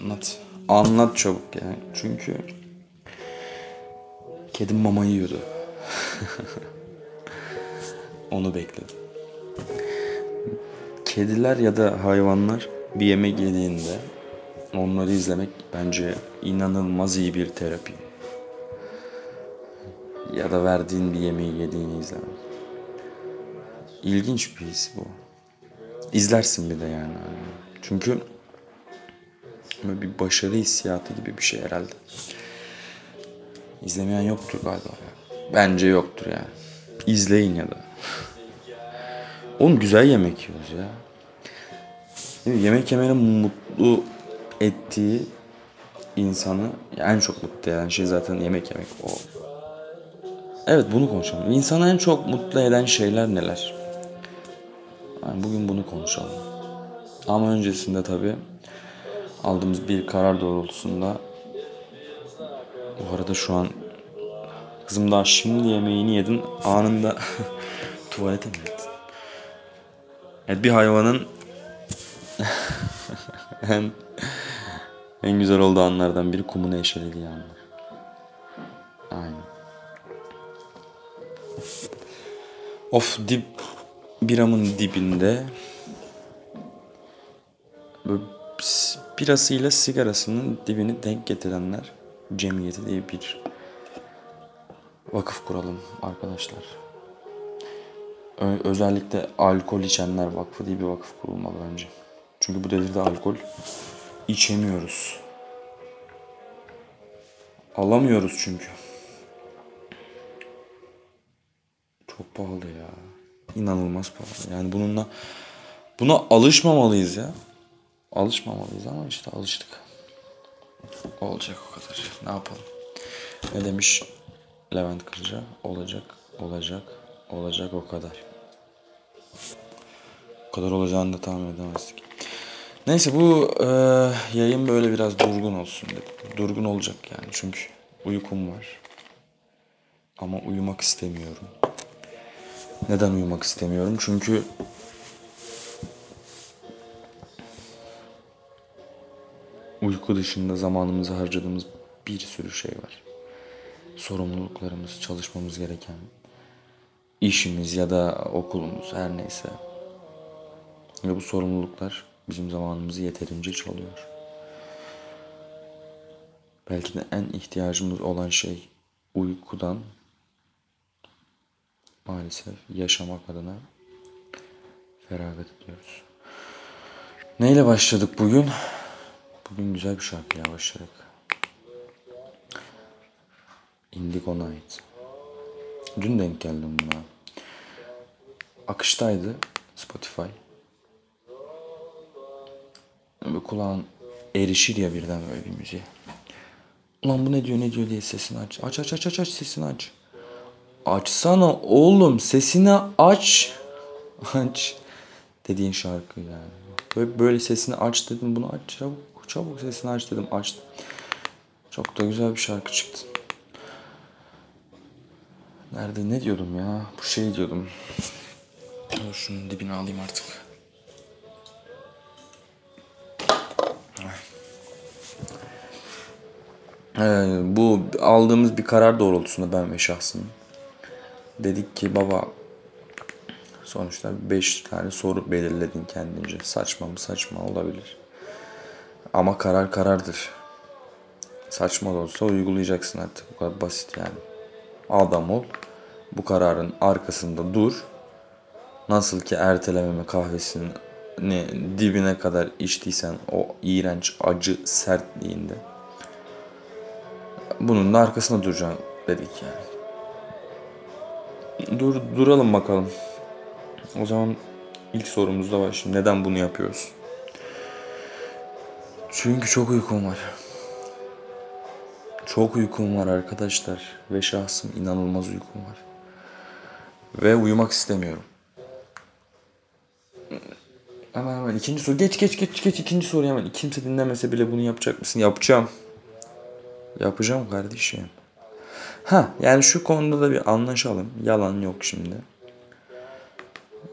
Anlat. Anlat çabuk yani. Çünkü kedim mama yiyordu. Onu bekledim. Kediler ya da hayvanlar bir yemek yediğinde onları izlemek bence inanılmaz iyi bir terapi. Ya da verdiğin bir yemeği yediğini izlemek. İlginç bir his bu. İzlersin bir de yani. Çünkü böyle bir başarı hissiyatı gibi bir şey herhalde. İzlemeyen yoktur galiba. ya. Bence yoktur yani. İzleyin ya da. Oğlum güzel yemek yiyoruz ya. Değil mi? Yemek yemenin mutlu ettiği insanı en çok mutlu eden şey zaten yemek yemek o. Evet bunu konuşalım. İnsanı en çok mutlu eden şeyler neler? Yani bugün bunu konuşalım. Ama öncesinde tabii aldığımız bir karar doğrultusunda bu arada şu an kızım daha şimdi yemeğini yedin anında tuvalete mi gittin? Evet bir hayvanın en, en güzel olduğu anlardan biri kumunu eşelediği anlar. Aynen. Of dip biramın dibinde böyle birasıyla sigarasının dibini denk getirenler cemiyeti diye bir vakıf kuralım arkadaşlar. Özellikle alkol içenler vakfı diye bir vakıf kurulmalı bence. Çünkü bu devirde alkol içemiyoruz. Alamıyoruz çünkü. Çok pahalı ya. İnanılmaz pahalı. Yani bununla buna alışmamalıyız ya. Alışmamalıyız ama işte alıştık. Olacak o kadar. Ne yapalım? Ne demiş Levent Kırca? Olacak, olacak, olacak o kadar. O kadar olacağını da tahmin edemezdik. Neyse bu e, yayın böyle biraz durgun olsun dedim. Durgun olacak yani çünkü uykum var. Ama uyumak istemiyorum. Neden uyumak istemiyorum? Çünkü uyku dışında zamanımızı harcadığımız bir sürü şey var. Sorumluluklarımız, çalışmamız gereken işimiz ya da okulumuz her neyse. Ve bu sorumluluklar bizim zamanımızı yeterince çalıyor. Belki de en ihtiyacımız olan şey uykudan maalesef yaşamak adına feragat ediyoruz. Neyle başladık bugün? Bugün güzel bir şarkıyla başladık. Indigo Night. Dün denk geldim buna. Akıştaydı Spotify. Böyle kulağın erişir ya birden böyle bir müziğe. Ulan bu ne diyor ne diyor diye sesini aç. Aç aç aç aç aç sesini aç. Açsana oğlum sesini aç. Aç. Dediğin şarkı yani. Böyle, böyle sesini aç dedim bunu aç çabuk. Çabuk sesini aç dedim açtım. Çok da güzel bir şarkı çıktı. Nerede ne diyordum ya? Bu şey diyordum. Dur şunun dibine alayım artık. Ee, bu aldığımız bir karar doğrultusunda ben ve şahsım dedik ki baba sonuçta 5 tane soru belirledin kendince. Saçma mı saçma olabilir. Ama karar karardır. Saçma da olsa uygulayacaksın artık. Bu kadar basit yani. Adam ol. Bu kararın arkasında dur. Nasıl ki ertelememe kahvesini dibine kadar içtiysen o iğrenç acı sertliğinde bunun da arkasında duracaksın dedik yani. Dur duralım bakalım. O zaman ilk sorumuzda var şimdi. Neden bunu yapıyoruz? Çünkü çok uykum var. Çok uykum var arkadaşlar. Ve şahsım inanılmaz uykum var. Ve uyumak istemiyorum. Hemen hemen ikinci soru. Geç geç geç geç ikinci soru hemen. Kimse dinlemese bile bunu yapacak mısın? Yapacağım. Yapacağım kardeşim. Ha yani şu konuda da bir anlaşalım. Yalan yok şimdi.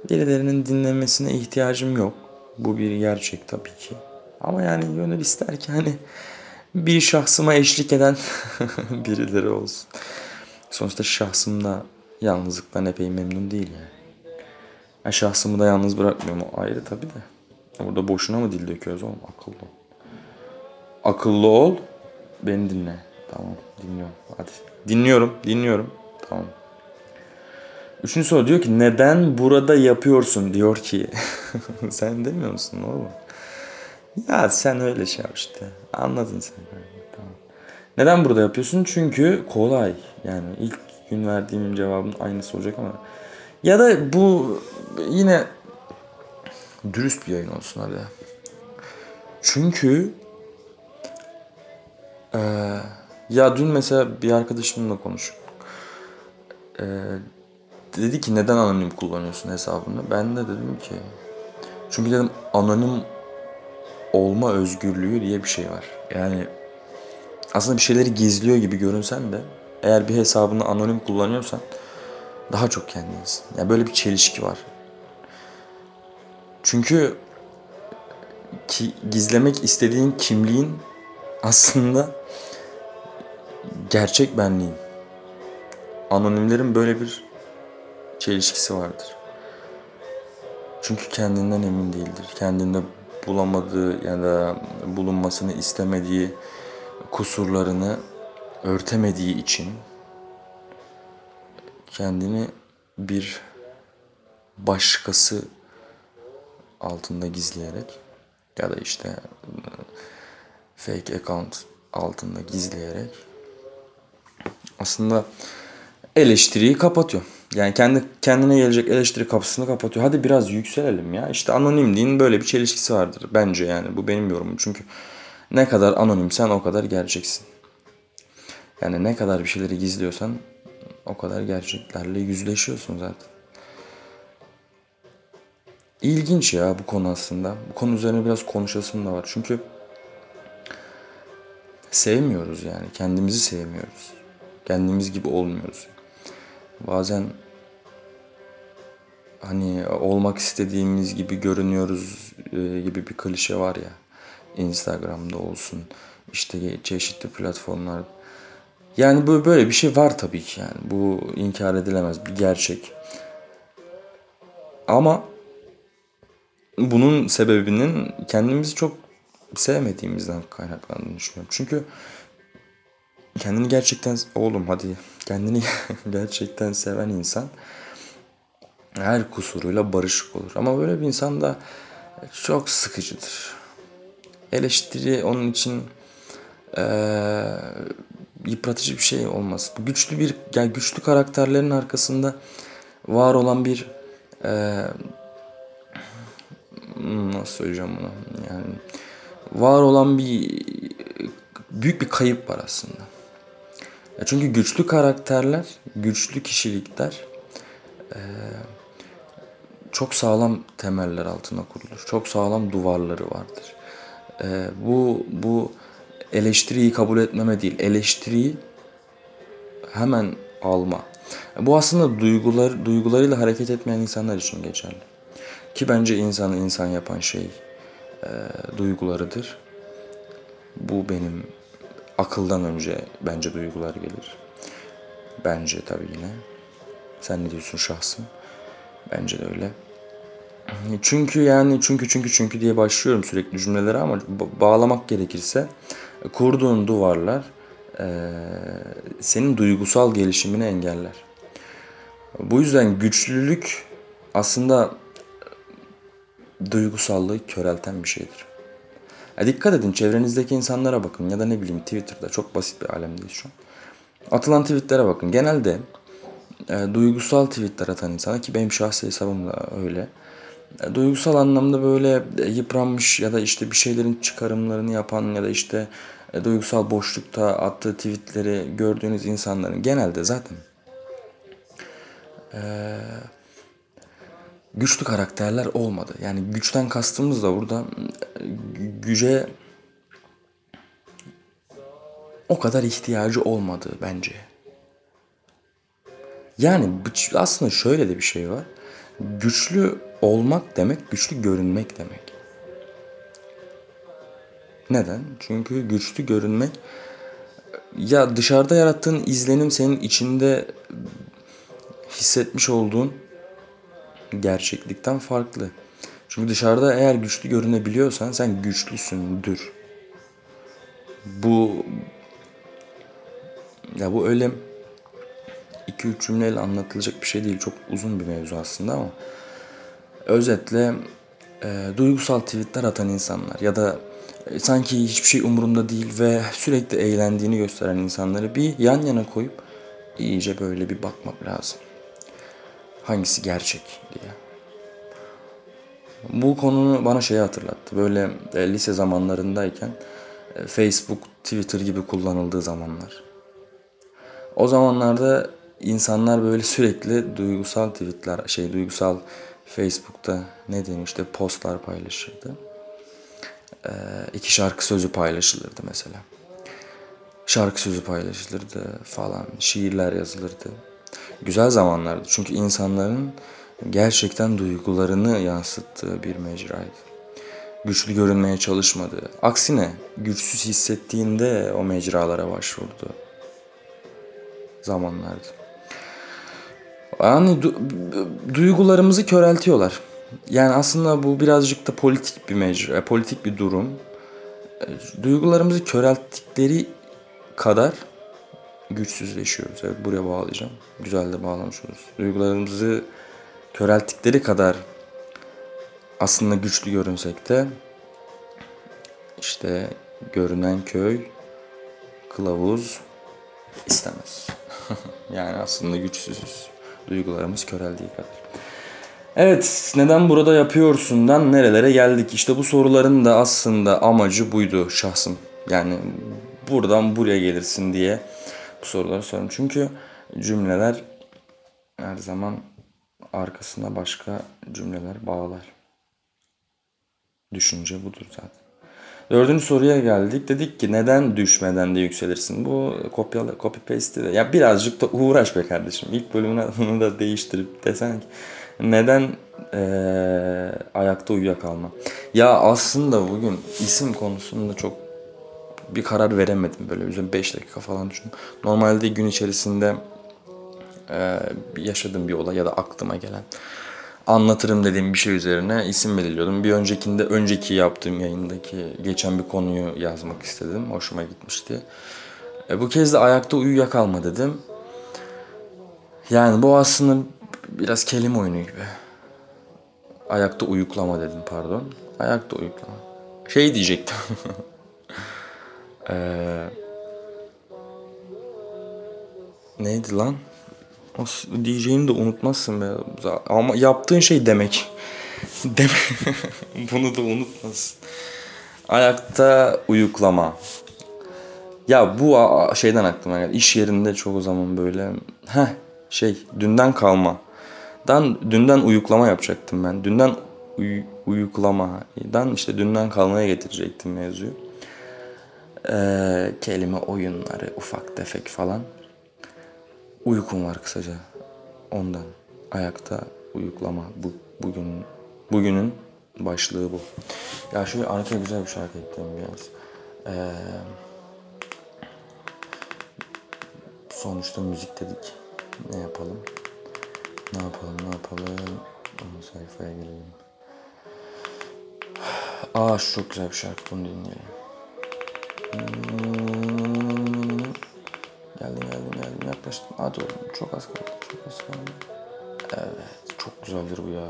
Birilerinin dinlemesine ihtiyacım yok. Bu bir gerçek tabii ki. Ama yani gönül ister ki hani bir şahsıma eşlik eden birileri olsun. Sonuçta şahsım da yalnızlıktan epey memnun değil yani. yani şahsımı da yalnız bırakmıyorum o ayrı tabii de. Burada boşuna mı dil döküyoruz oğlum? Akıllı ol. Akıllı ol. Beni dinle. Tamam dinliyorum. Hadi. Dinliyorum. Dinliyorum. Tamam. Üçüncü soru diyor ki neden burada yapıyorsun diyor ki. sen demiyor musun oğlum? Ya sen öyle şey yap işte. Anladın sen. Tamam. Neden burada yapıyorsun? Çünkü kolay. Yani ilk gün verdiğim cevabın aynısı olacak ama. Ya da bu yine dürüst bir yayın olsun hadi. Çünkü ee, ya dün mesela bir arkadaşımla konuştuk. Ee, dedi ki neden anonim kullanıyorsun hesabını? Ben de dedim ki çünkü dedim anonim olma özgürlüğü diye bir şey var. Yani aslında bir şeyleri gizliyor gibi görünsen de eğer bir hesabını anonim kullanıyorsan daha çok kendinsin. Yani böyle bir çelişki var. Çünkü ki gizlemek istediğin kimliğin aslında gerçek benliğin. Anonimlerin böyle bir çelişkisi vardır. Çünkü kendinden emin değildir. Kendinde bulamadığı ya da bulunmasını istemediği kusurlarını örtemediği için kendini bir başkası altında gizleyerek ya da işte fake account altında gizleyerek aslında eleştiriyi kapatıyor. Yani kendi kendine gelecek eleştiri kapısını kapatıyor. Hadi biraz yükselelim ya. İşte anonimliğin böyle bir çelişkisi vardır bence yani. Bu benim yorumum. Çünkü ne kadar anonimsen o kadar gerçeksin. Yani ne kadar bir şeyleri gizliyorsan o kadar gerçeklerle yüzleşiyorsun zaten. İlginç ya bu konu aslında. Bu konu üzerine biraz konuşasım da var. Çünkü sevmiyoruz yani. Kendimizi sevmiyoruz. Kendimiz gibi olmuyoruz. Bazen hani olmak istediğimiz gibi görünüyoruz e, gibi bir klişe var ya. Instagram'da olsun işte çeşitli platformlar. Yani bu böyle bir şey var tabii ki yani. Bu inkar edilemez bir gerçek. Ama bunun sebebinin kendimizi çok sevmediğimizden kaynaklandığını düşünüyorum. Çünkü kendini gerçekten oğlum hadi kendini gerçekten seven insan her kusuruyla barışık olur. Ama böyle bir insan da çok sıkıcıdır. Eleştiri onun için ee, yıpratıcı bir şey olmaz. Güçlü bir yani güçlü karakterlerin arkasında var olan bir ee, nasıl söyleyeceğim bunu yani var olan bir büyük bir kayıp var aslında. Çünkü güçlü karakterler, güçlü kişilikler çok sağlam temeller altına kurulur. Çok sağlam duvarları vardır. Bu bu eleştiriyi kabul etmeme değil, eleştiriyi hemen alma. Bu aslında duygular duygularıyla hareket etmeyen insanlar için geçerli. Ki bence insanı insan yapan şey e, duygularıdır. Bu benim akıldan önce bence duygular gelir. Bence tabii yine. Sen ne diyorsun şahsım? Bence de öyle. Çünkü yani çünkü çünkü çünkü diye başlıyorum sürekli cümlelere ama bağlamak gerekirse kurduğun duvarlar e, senin duygusal gelişimini engeller. Bu yüzden güçlülük aslında duygusallığı körelten bir şeydir. Ya dikkat edin çevrenizdeki insanlara bakın ya da ne bileyim Twitter'da çok basit bir alemdeyiz şu an. Atılan tweetlere bakın. Genelde e, duygusal tweetler atan insana ki benim şahsi hesabım da öyle. E, duygusal anlamda böyle e, yıpranmış ya da işte bir şeylerin çıkarımlarını yapan ya da işte e, duygusal boşlukta attığı tweetleri gördüğünüz insanların genelde zaten e, güçlü karakterler olmadı. Yani güçten kastımız da burada güce o kadar ihtiyacı olmadı bence. Yani aslında şöyle de bir şey var. Güçlü olmak demek güçlü görünmek demek. Neden? Çünkü güçlü görünmek ya dışarıda yarattığın izlenim senin içinde hissetmiş olduğun gerçeklikten farklı. Çünkü dışarıda eğer güçlü görünebiliyorsan sen güçlüsündür. Bu ya bu öyle 2-3 cümleyle anlatılacak bir şey değil. Çok uzun bir mevzu aslında ama özetle e, duygusal tweetler atan insanlar ya da e, sanki hiçbir şey umurunda değil ve sürekli eğlendiğini gösteren insanları bir yan yana koyup iyice böyle bir bakmak lazım. Hangisi gerçek diye. Bu konunu bana şeyi hatırlattı. Böyle e, lise zamanlarındayken e, Facebook, Twitter gibi kullanıldığı zamanlar. O zamanlarda insanlar böyle sürekli duygusal tweetler, şey duygusal Facebook'ta ne işte postlar paylaşırdı. Ee, iki şarkı sözü paylaşılırdı mesela. Şarkı sözü paylaşılırdı falan, şiirler yazılırdı. Güzel zamanlardı çünkü insanların gerçekten duygularını yansıttığı bir mecraydı. Güçlü görünmeye çalışmadı. Aksine güçsüz hissettiğinde o mecralara başvurdu zamanlardı. Yani du- duygularımızı köreltiyorlar. Yani aslında bu birazcık da politik bir mecra, politik bir durum. E, duygularımızı körelttikleri kadar güçsüzleşiyoruz. Evet buraya bağlayacağım. Güzel de bağlamış oluruz. Duygularımızı körelttikleri kadar aslında güçlü görünsek de işte görünen köy kılavuz istemez. yani aslında güçsüzüz. Duygularımız köreldiği kadar. Evet, neden burada yapıyorsundan nerelere geldik? İşte bu soruların da aslında amacı buydu şahsım. Yani buradan buraya gelirsin diye bu soruları sordum. Çünkü cümleler her zaman arkasına başka cümleler bağlar. Düşünce budur zaten. Dördüncü soruya geldik. Dedik ki neden düşmeden de yükselirsin? Bu kopyala, copy paste de. Ya birazcık da uğraş be kardeşim. İlk bölümünü adını da değiştirip desen ki neden ee, ayakta uyuyakalma? Ya aslında bugün isim konusunda çok bir karar veremedim. Böyle üzerine 5 dakika falan düşündüm. Normalde gün içerisinde e, yaşadığım bir olay ya da aklıma gelen anlatırım dediğim bir şey üzerine isim belirliyordum. Bir öncekinde önceki yaptığım yayındaki geçen bir konuyu yazmak istedim. Hoşuma gitmişti. E, bu kez de ayakta uyuyakalma dedim. Yani bu aslında biraz kelime oyunu gibi. Ayakta uyuklama dedim pardon. Ayakta uyuklama. Şey diyecektim. ee, neydi lan? O diyeceğini de unutmazsın be. Ama yaptığın şey demek. Demek. Bunu da unutmasın. Ayakta uyuklama. Ya bu şeyden aklıma geldi. İş yerinde çok zaman böyle. Heh şey dünden kalma. Dan, dünden uyuklama yapacaktım ben. Dünden uy, uyuklamadan işte dünden kalmaya getirecektim mevzuyu. Ee, kelime oyunları ufak tefek falan. Uykum var kısaca. Ondan. Ayakta uyuklama. Bu, bugün bugünün başlığı bu. Ya şöyle arkaya güzel bir şarkı ekledim biraz. Ee, sonuçta müzik dedik. Ne yapalım? Ne yapalım? Ne yapalım? Onun sayfaya girelim. Aa şu çok güzel bir şarkı. Bunu dinleyelim. Geldim geldim geldim yaklaştım. Hadi oğlum çok az kaldı. Çok az kaldı. Evet çok güzeldir bu ya.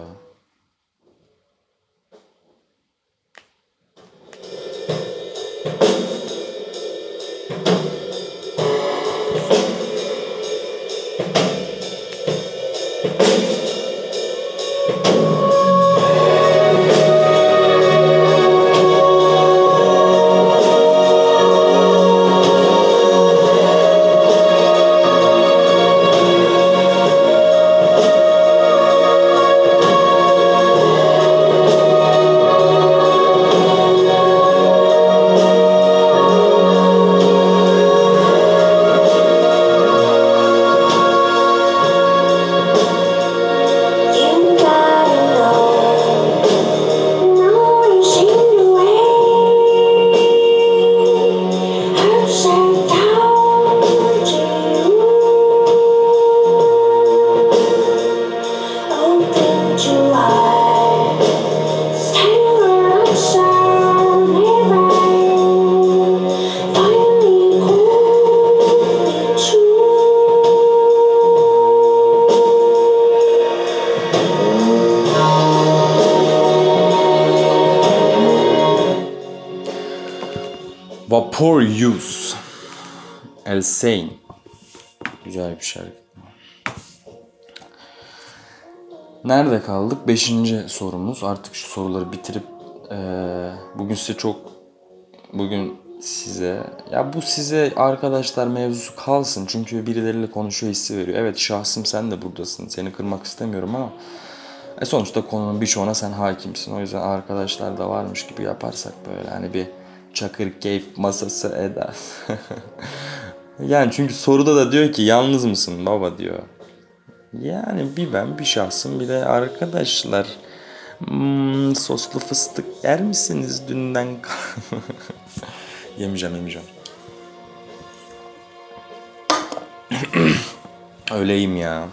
Güzel bir şarkı. Nerede kaldık? Beşinci sorumuz. Artık şu soruları bitirip eee, bugün size çok bugün size ya bu size arkadaşlar mevzusu kalsın çünkü birileriyle konuşuyor hissi veriyor. Evet şahsım sen de buradasın. Seni kırmak istemiyorum ama e sonuçta konunun birçoğuna sen hakimsin. O yüzden arkadaşlar da varmış gibi yaparsak böyle hani bir çakır keyif masası eder. yani çünkü soruda da diyor ki yalnız mısın baba diyor. Yani bir ben bir şahsım bir de arkadaşlar. Hmm, soslu fıstık yer misiniz dünden Yemeyeceğim yemeyeceğim. Öyleyim ya.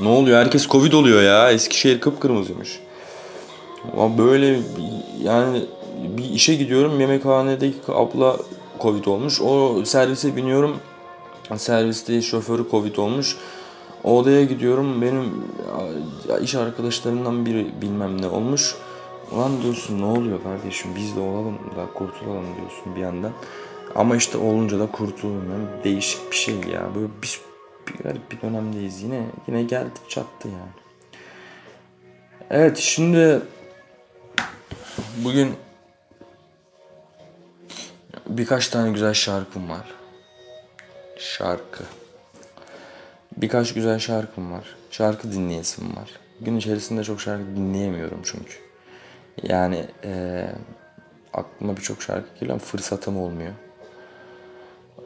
Ne oluyor? Herkes Covid oluyor ya. Eskişehir kıpkırmızıymış. Böyle yani bir işe gidiyorum yemekhanedeki abla Covid olmuş. O servise biniyorum. Serviste şoförü Covid olmuş. O odaya gidiyorum benim iş arkadaşlarımdan biri bilmem ne olmuş. Ulan diyorsun ne oluyor kardeşim biz de olalım da kurtulalım diyorsun bir yandan. Ama işte olunca da kurtulalım. Yani değişik bir şey ya. Böyle bir, bir garip bir dönemdeyiz yine. Yine geldik çattı yani. Evet şimdi bugün birkaç tane güzel şarkım var. Şarkı. Birkaç güzel şarkım var. Şarkı dinleyesim var. Gün içerisinde çok şarkı dinleyemiyorum çünkü. Yani eee, aklıma birçok şarkı geliyor ama fırsatım olmuyor.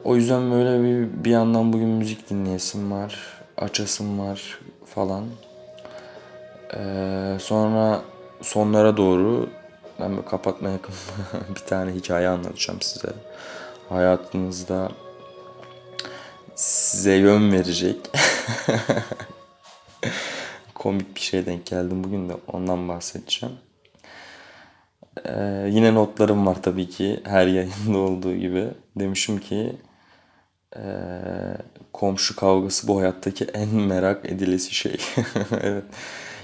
O yüzden böyle bir, bir yandan bugün müzik dinleyesim var. Açasım var falan. Eee, sonra sonlara doğru ben böyle kapatma yakın bir tane hikaye anlatacağım size. Hayatınızda size yön verecek. Komik bir şeye denk geldim bugün de ondan bahsedeceğim. Ee, yine notlarım var tabii ki her yayında olduğu gibi. Demişim ki ee, komşu kavgası bu hayattaki en merak edilesi şey. evet.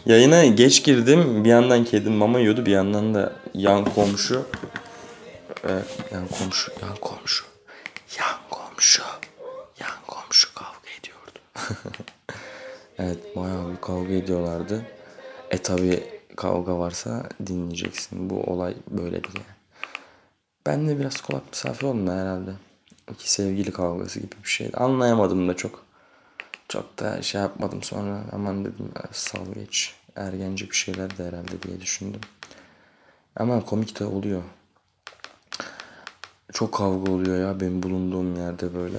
Yayına geç girdim. Bir yandan kedim mama yiyordu. Bir yandan da yan komşu ee, yan komşu, yan komşu, yan komşu, yan komşu kavga ediyordu. evet bayağı bir kavga ediyorlardı. E tabi kavga varsa dinleyeceksin. Bu olay böyle diye. Ben de biraz kulak misafir oldum herhalde. İki sevgili kavgası gibi bir şey. Anlayamadım da çok. Çok da şey yapmadım sonra. Aman dedim "E, sal geç. Ergence bir şeyler de herhalde diye düşündüm. Ama komik de oluyor. Çok kavga oluyor ya benim bulunduğum yerde böyle.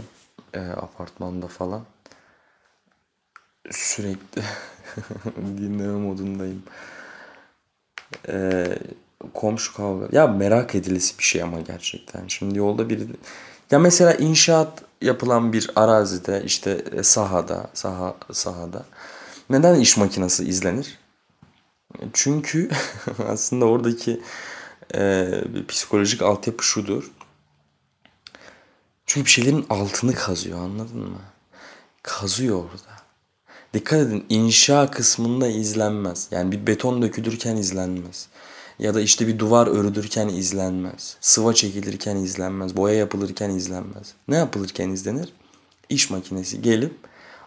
E, apartmanda falan. Sürekli dinleme modundayım. E, komşu kavga. Ya merak edilisi bir şey ama gerçekten. Şimdi yolda biri... Ya mesela inşaat yapılan bir arazide işte e, sahada, saha, sahada neden iş makinesi izlenir? Çünkü aslında oradaki e, psikolojik altyapı şudur. Çünkü bir şeylerin altını kazıyor anladın mı? Kazıyor orada. Dikkat edin inşa kısmında izlenmez. Yani bir beton dökülürken izlenmez. Ya da işte bir duvar örülürken izlenmez. Sıva çekilirken izlenmez. Boya yapılırken izlenmez. Ne yapılırken izlenir? İş makinesi gelip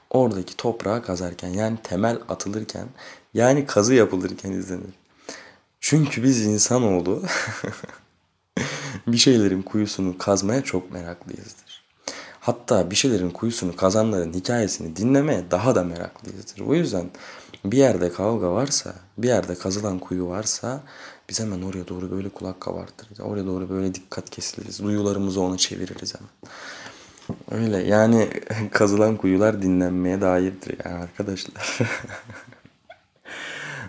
oradaki toprağı kazarken yani temel atılırken yani kazı yapılırken izlenir. Çünkü biz insanoğlu bir şeylerin kuyusunu kazmaya çok meraklıyızdır. Hatta bir şeylerin kuyusunu kazanların hikayesini dinlemeye daha da meraklıyızdır. O yüzden bir yerde kavga varsa, bir yerde kazılan kuyu varsa biz hemen oraya doğru böyle kulak kabartırız. Oraya doğru böyle dikkat kesiliriz. Duyularımızı ona çeviririz hemen. Öyle yani kazılan kuyular dinlenmeye dairdir yani arkadaşlar.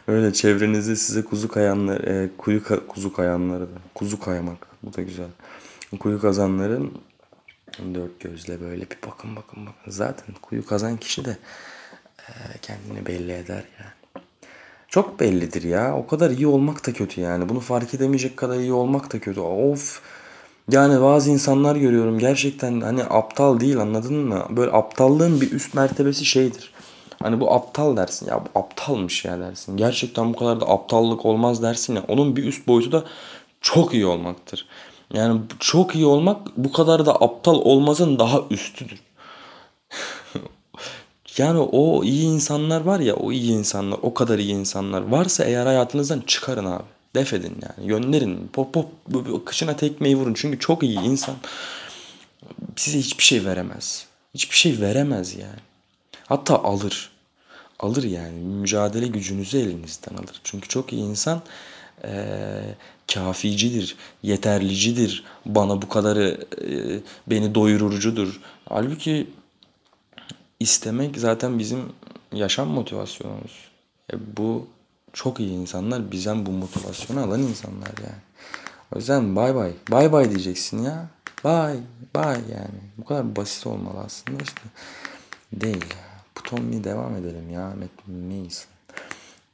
Öyle çevrenizde size kuzu kayanlar, e, kuyu ka- kuzu kayanları da, kuzu kayamak bu da güzel. Kuyu kazanların dört gözle böyle bir bakın bakın bakın. Zaten kuyu kazan kişi de e, kendini belli eder yani. Çok bellidir ya. O kadar iyi olmak da kötü yani. Bunu fark edemeyecek kadar iyi olmak da kötü. Of. Yani bazı insanlar görüyorum gerçekten hani aptal değil anladın mı? Böyle aptallığın bir üst mertebesi şeydir. Hani bu aptal dersin ya bu aptalmış ya dersin. Gerçekten bu kadar da aptallık olmaz dersin ya. Onun bir üst boyutu da çok iyi olmaktır. Yani çok iyi olmak bu kadar da aptal olmazın daha üstüdür. Yani o iyi insanlar var ya o iyi insanlar o kadar iyi insanlar varsa eğer hayatınızdan çıkarın abi. Def edin yani gönderin pop pop kışına tekmeyi vurun. Çünkü çok iyi insan size hiçbir şey veremez. Hiçbir şey veremez yani. Hatta alır. Alır yani mücadele gücünüzü elinizden alır. Çünkü çok iyi insan eee kaficidir, yeterlicidir, bana bu kadarı eee, beni doyurucudur. Halbuki istemek zaten bizim yaşam motivasyonumuz. E bu çok iyi insanlar bizden bu motivasyonu alan insanlar yani. O yüzden bay bay. Bay bay diyeceksin ya. Bay bay yani. Bu kadar basit olmalı aslında işte. Değil. Buton bir devam edelim ya. Ahmet neyiz?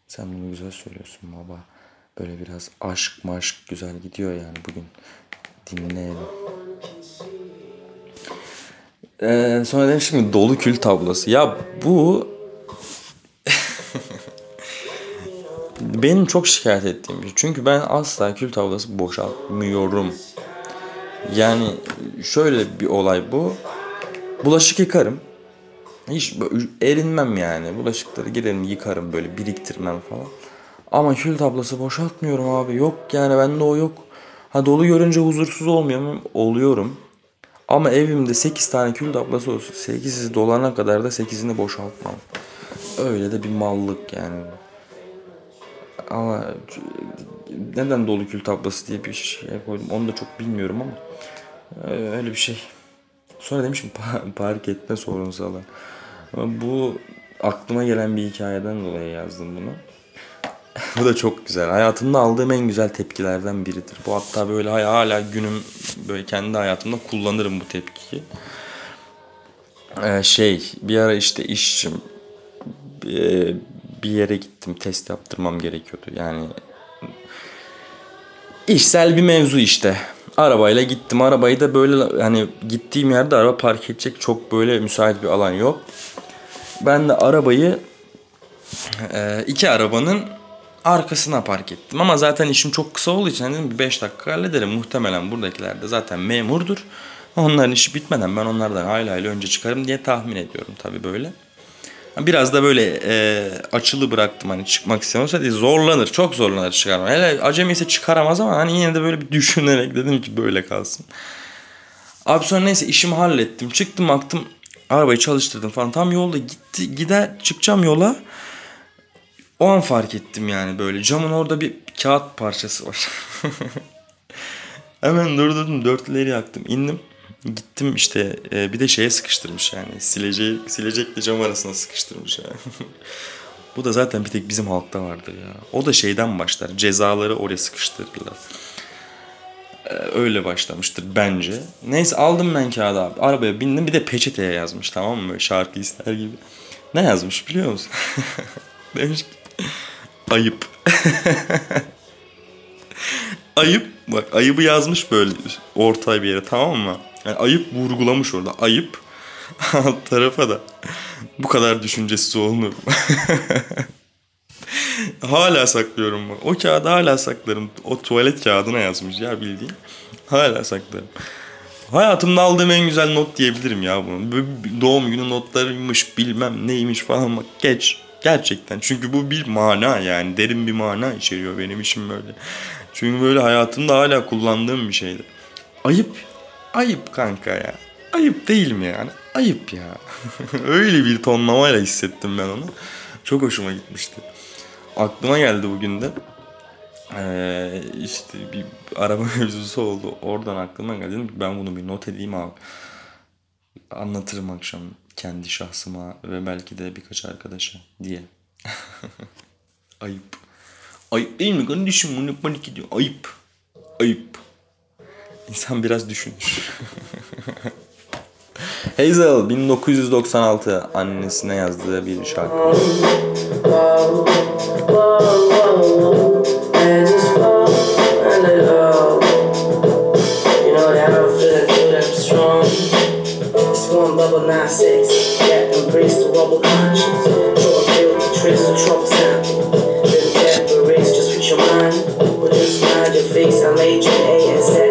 Sen bunu güzel söylüyorsun baba. Böyle biraz aşk maşk güzel gidiyor yani bugün. Dinleyelim. Ee, sonra demiştim ki dolu kül tablası. Ya bu benim çok şikayet ettiğim bir şey. Çünkü ben asla kül tablası boşaltmıyorum. Yani şöyle bir olay bu. Bulaşık yıkarım. Hiç erinmem yani. Bulaşıkları girerim yıkarım böyle biriktirmem falan. Ama kül tablası boşaltmıyorum abi. Yok yani bende o yok. Ha dolu görünce huzursuz olmuyor mu? Oluyorum. Ama evimde 8 tane kül tablası olsun. 8'i dolana kadar da 8'ini boşaltmam. Öyle de bir mallık yani. Ama neden dolu kül tablası diye bir şey koydum onu da çok bilmiyorum ama e, öyle bir şey. Sonra demişim pa- park etme sorunsalı. Bu aklıma gelen bir hikayeden dolayı yazdım bunu. bu da çok güzel. Hayatımda aldığım en güzel tepkilerden biridir. Bu hatta böyle hala günüm böyle kendi hayatımda kullanırım bu tepkiyi. Ee, şey bir ara işte işim e, bir yere gittim test yaptırmam gerekiyordu. Yani işsel bir mevzu işte. Arabayla gittim. Arabayı da böyle hani gittiğim yerde araba park edecek çok böyle müsait bir alan yok. Ben de arabayı e, iki arabanın arkasına park ettim. Ama zaten işim çok kısa olduğu için dedim bir 5 dakika hallederim. Muhtemelen buradakiler de zaten memurdur. Onların işi bitmeden ben onlardan hayli hayli önce çıkarım diye tahmin ediyorum tabii böyle. Biraz da böyle e, açılı bıraktım hani çıkmak istemiyorsa diye zorlanır. Çok zorlanır çıkarma. Hele acemi ise çıkaramaz ama hani yine de böyle bir düşünerek dedim ki böyle kalsın. Abi sonra neyse işimi hallettim. Çıktım baktım arabayı çalıştırdım falan. Tam yolda gitti gider çıkacağım yola. O an fark ettim yani böyle camın orada bir kağıt parçası var. Hemen durdurdum dörtleri yaktım indim. Gittim işte e, bir de şeye sıkıştırmış yani sileceği, silecekle cam arasına sıkıştırmış yani. Bu da zaten bir tek bizim halkta vardır ya. O da şeyden başlar cezaları oraya sıkıştırırlar. E, öyle başlamıştır bence. Neyse aldım ben kağıdı abi. Arabaya bindim bir de peçeteye yazmış tamam mı? Şarkı ister gibi. Ne yazmış biliyor musun? Demiş ki ayıp. ayıp bak ayıbı yazmış böyle ortay bir yere tamam mı? Yani ayıp vurgulamış orada ayıp. Alt tarafa da bu kadar düşüncesiz olunur. hala saklıyorum bak. O kağıdı hala saklarım. O tuvalet kağıdına yazmış ya bildiğin. Hala saklarım. Hayatımda aldığım en güzel not diyebilirim ya bunu. Doğum günü notlarıymış bilmem neymiş falan bak geç. Gerçekten çünkü bu bir mana yani derin bir mana içeriyor benim işim böyle. Çünkü böyle hayatımda hala kullandığım bir şeydi. Ayıp. Ayıp kanka ya. Ayıp değil mi yani? Ayıp ya. Öyle bir tonlamayla hissettim ben onu. Çok hoşuma gitmişti. Aklıma geldi bugün de. Ee, işte bir araba mevzusu oldu. Oradan aklıma geldi. Ben bunu bir not edeyim abi. Anlatırım akşam kendi şahsıma ve belki de birkaç arkadaşa diye. Ayıp. Ayıp değil mi kardeşim? Bunu panik gidiyor. Ayıp. Ayıp. İnsan biraz düşünür. Hazel 1996 annesine yazdığı bir şarkı. pure nonsense that embrace the rubble conscience. Or build the trace the Trump sound. Then that erase just with your mind. With this mind, your face, I made you A.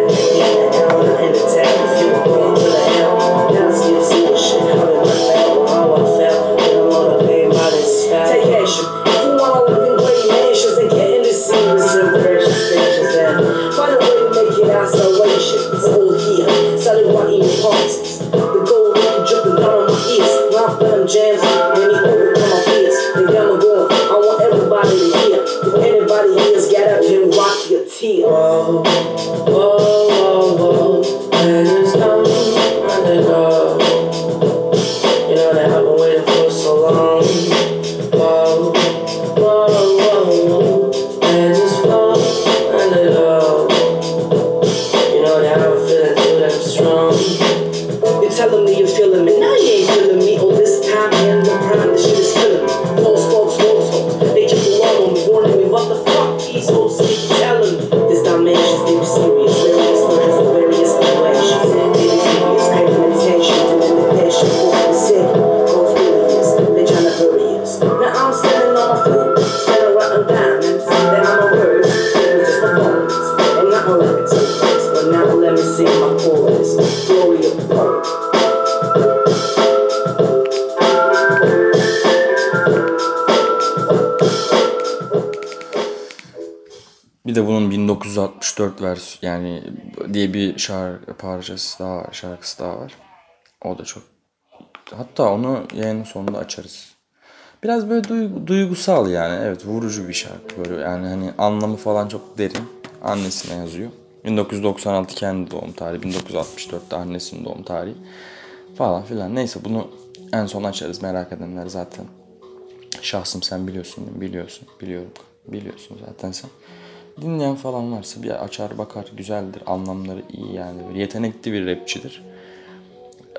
sing my chorus. Glory of poet. Bir de bunun 1964 vers yani diye bir şarkı parçası daha şarkısı daha var. O da çok. Hatta onu yayının sonunda açarız. Biraz böyle duygu- duygusal yani. Evet vurucu bir şarkı böyle yani hani anlamı falan çok derin. Annesine yazıyor. 1996 kendi doğum tarihi, 1964'te annesinin doğum tarihi falan filan. Neyse bunu en son açarız merak edenler zaten. Şahsım sen biliyorsun? Biliyorsun. Biliyorum. Biliyorsun zaten sen. Dinleyen falan varsa bir açar bakar. Güzeldir. Anlamları iyi yani. Yetenekli bir rapçidir.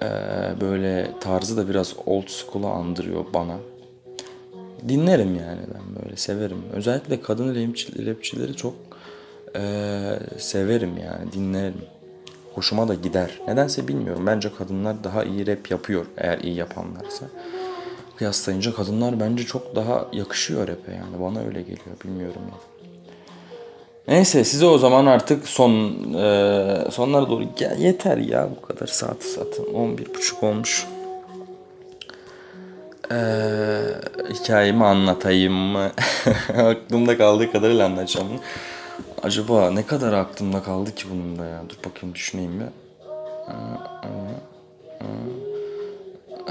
Ee, böyle tarzı da biraz old school'a andırıyor bana. Dinlerim yani ben böyle severim. Özellikle kadın rapçi- rapçileri çok ee, severim yani dinlerim. Hoşuma da gider. Nedense bilmiyorum. Bence kadınlar daha iyi rap yapıyor eğer iyi yapanlarsa. Kıyaslayınca kadınlar bence çok daha yakışıyor rap'e yani. Bana öyle geliyor. Bilmiyorum ya. Neyse size o zaman artık son e, sonlara doğru gel yeter ya bu kadar saat zaten 11.30 olmuş. Ee, hikayemi anlatayım mı? aklımda kaldığı kadarıyla anlatacağım. Acaba ne kadar aklımda kaldı ki bunun da ya? Dur bakayım düşüneyim bir.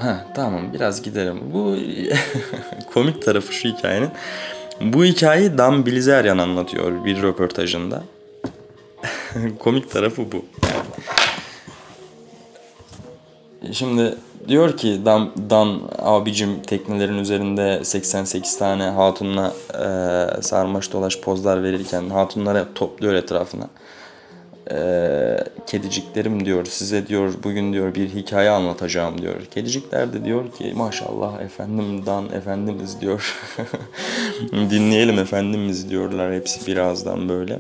Ha tamam biraz giderim. Bu komik tarafı şu hikayenin. Bu hikayeyi Dan Bilzerian anlatıyor bir röportajında. komik tarafı bu. Şimdi diyor ki Dan, Dan abicim teknelerin üzerinde 88 tane hatunla e, sarmaş dolaş pozlar verirken hatunları topluyor etrafına. E, kediciklerim diyor size diyor bugün diyor bir hikaye anlatacağım diyor. Kedicikler de diyor ki maşallah efendim Dan efendimiz diyor. Dinleyelim efendimiz diyorlar hepsi birazdan böyle.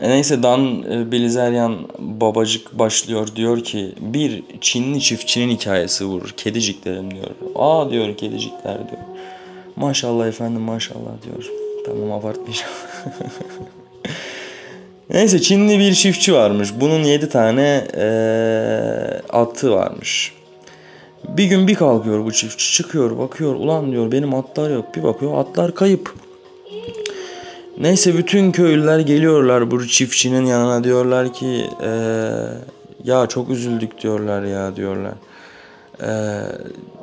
E neyse Dan e, Bilzerian babacık başlıyor diyor ki bir Çinli çiftçinin hikayesi vurur kediciklerim diyor. Aa diyor kedicikler diyor. Maşallah efendim maşallah diyor. Tamam abartmayacağım. Neyse Çinli bir çiftçi varmış. Bunun 7 tane eee, atı varmış. Bir gün bir kalkıyor bu çiftçi çıkıyor bakıyor ulan diyor benim atlar yok. Bir bakıyor atlar kayıp. Neyse bütün köylüler geliyorlar bu çiftçinin yanına diyorlar ki eee, ya çok üzüldük diyorlar ya diyorlar. Eee,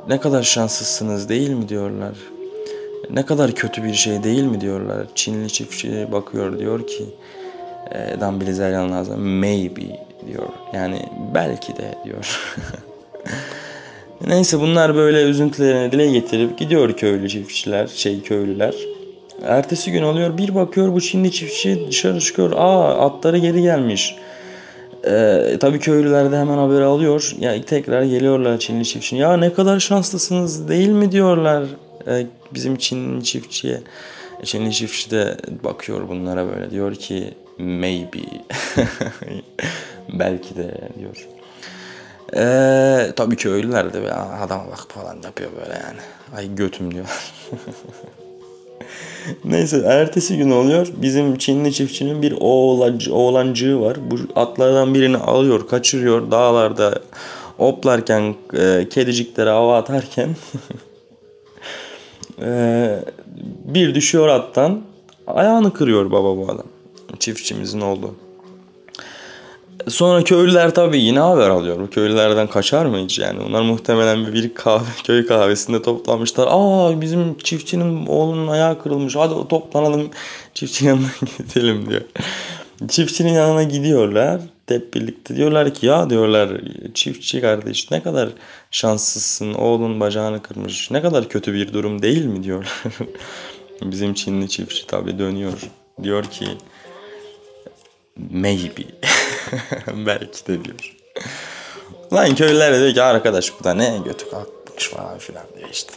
ne kadar şanslısınız değil mi diyorlar. Ne kadar kötü bir şey değil mi diyorlar. Çinli çiftçi bakıyor diyor ki e, Dan Bilzerian lazım maybe diyor. Yani belki de diyor. Neyse bunlar böyle üzüntülerini dile getirip gidiyor köylü çiftçiler, şey köylüler. Ertesi gün oluyor bir bakıyor bu Çinli çiftçi dışarı çıkıyor. Aa atları geri gelmiş. Ee, tabii köylüler de hemen haberi alıyor. Ya tekrar geliyorlar Çinli çiftçinin. Ya ne kadar şanslısınız değil mi diyorlar e, bizim Çinli çiftçiye. Çinli çiftçi de bakıyor bunlara böyle diyor ki maybe belki de diyor. Ee, tabii köylüler de "Ya adama bak falan yapıyor böyle yani. Ay götüm diyor. Neyse ertesi gün oluyor. Bizim Çinli çiftçinin bir oğlancı, oğlancığı var. Bu atlardan birini alıyor, kaçırıyor dağlarda oplarken, e, kediciklere hava atarken e, bir düşüyor attan. Ayağını kırıyor baba bu adam. Çiftçimizin oğlu. Sonra köylüler tabii yine haber alıyor. Bu köylülerden kaçar mı hiç yani? Onlar muhtemelen bir, kahve, köy kahvesinde toplanmışlar. Aa bizim çiftçinin oğlunun ayağı kırılmış. Hadi toplanalım çiftçinin yanına gidelim diyor. Çiftçinin yanına gidiyorlar. Hep birlikte diyorlar ki ya diyorlar çiftçi kardeş ne kadar şanslısın oğlun bacağını kırmış. Ne kadar kötü bir durum değil mi diyorlar. Bizim Çinli çiftçi tabii dönüyor. Diyor ki maybe belki de diyor. Lan köylüler de diyor ki arkadaş bu da ne götü kalkmış falan filan diyor işte.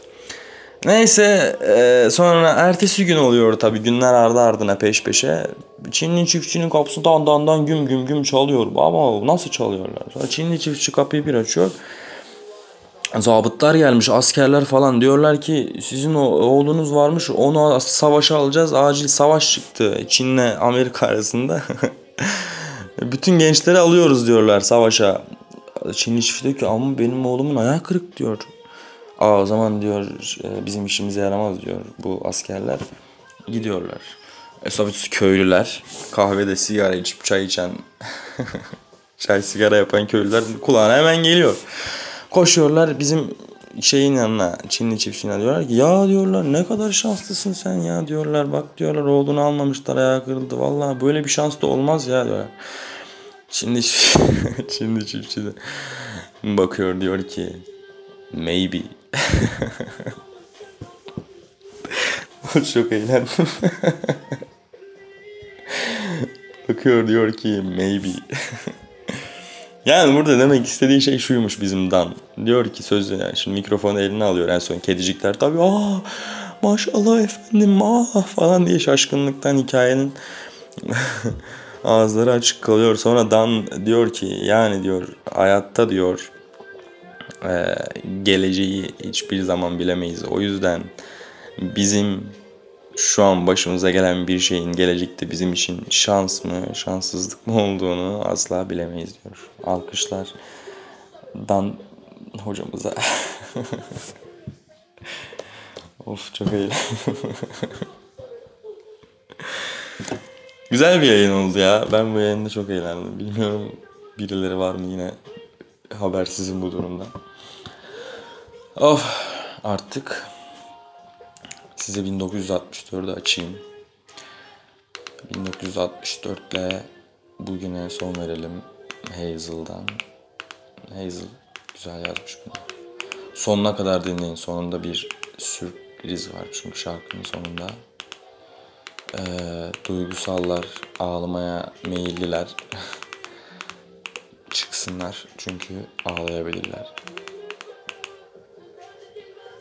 Neyse e, sonra ertesi gün oluyor tabii günler ardı ardına peş peşe. Çinli çiftçinin kapısı dan dan dan güm güm güm çalıyor. Ama nasıl çalıyorlar? Sonra Çinli çiftçi kapıyı bir açıyor. Zabıtlar gelmiş askerler falan diyorlar ki sizin o oğlunuz varmış onu savaşa alacağız acil savaş çıktı Çin'le Amerika arasında. Bütün gençleri alıyoruz diyorlar savaşa. Çinli çiftçi diyor ki ama benim oğlumun ayağı kırık diyor. Aa o zaman diyor e, bizim işimize yaramaz diyor bu askerler. Gidiyorlar. E tabii köylüler kahvede sigara içip çay içen çay sigara yapan köylüler kulağına hemen geliyor. Koşuyorlar bizim şeyin yanına Çinli çiftçine diyorlar ki ya diyorlar ne kadar şanslısın sen ya diyorlar bak diyorlar oğlunu almamışlar ayağı kırıldı vallahi böyle bir şans da olmaz ya diyorlar. Çinli, Çinli çiftçi de bakıyor diyor ki maybe çok eğlendim. bakıyor diyor ki maybe Yani burada demek istediği şey şuymuş bizim Dan. Diyor ki sözü yani şimdi mikrofonu eline alıyor en son kedicikler tabii aa maşallah efendim aa falan diye şaşkınlıktan hikayenin ağızları açık kalıyor. Sonra Dan diyor ki yani diyor hayatta diyor e, geleceği hiçbir zaman bilemeyiz. O yüzden bizim şu an başımıza gelen bir şeyin gelecekte bizim için şans mı, şanssızlık mı olduğunu asla bilemeyiz diyor. Alkışlar Dan hocamıza. of çok eğlenceli. Güzel bir yayın oldu ya. Ben bu yayında çok eğlendim. Bilmiyorum birileri var mı yine habersizim bu durumdan. Of artık size 1964'ü açayım. 1964 ile bugüne son verelim Hazel'dan. Hazel güzel yazmış bunu. Sonuna kadar dinleyin. Sonunda bir sürpriz var çünkü şarkının sonunda. Ee, duygusallar, ağlamaya meyilliler. Çıksınlar çünkü ağlayabilirler.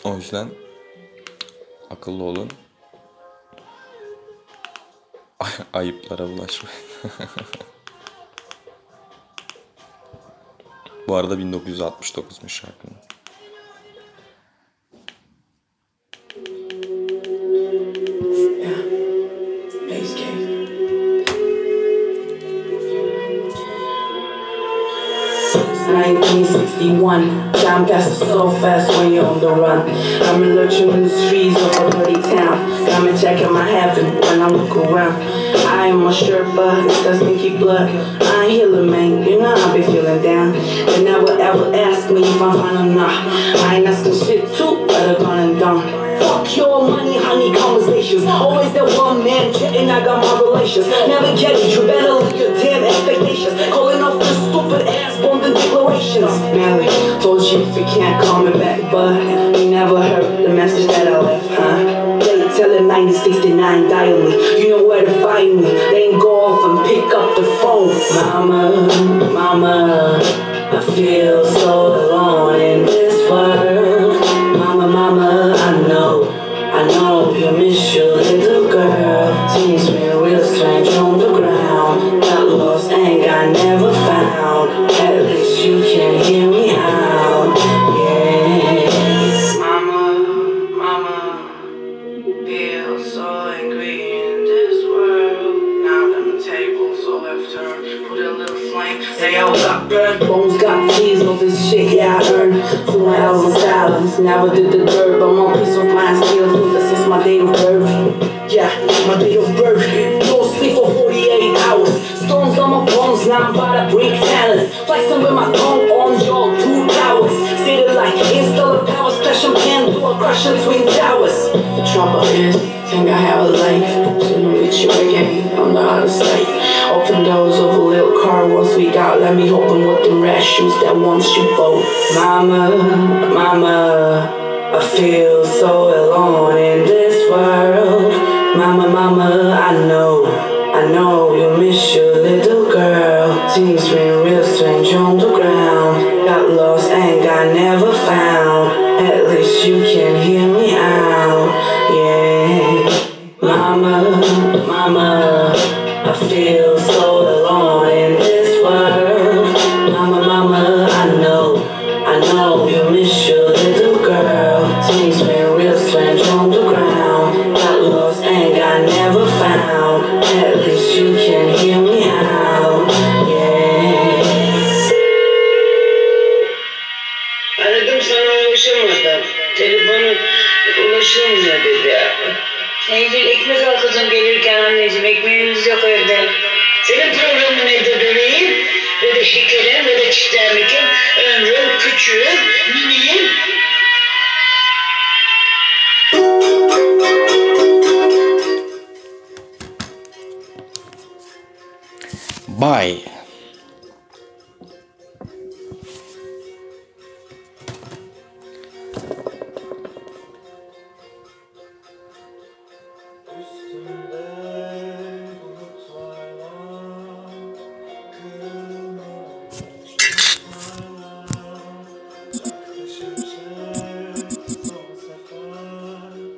O yüzden akıllı olun. Ay- ayıplara bulaşmayın. Bu arada 1969'muş şarkının. Time passes so fast when you're on the run. I'm in the streets of a dirty town. Got me checking my heaven when I look around. I am a Sherpa, it's that sneaky blood. I ain't healing, man. You know I be feeling down. They never ever ask me if I'm fine or not. I ain't asking shit too, better gone and done. Fuck your money, honey conversations. Always that one man chatting, I got my relations. Never it, you better look your damn expectations. Stupid ass Told you if you can't call me back, but you never heard the message that I left, huh? They tell it 9069 dial me. You know where to find me. Go off and pick up the phone. Mama, mama, I feel so alone in this world. Mama, mama, I feel so alone in this world. Mama, mama, I know, I know you miss your little girl. Things been real strange on the ground. Got lost and got never found. At least you can hear me out, yeah. Mama, mama, I feel.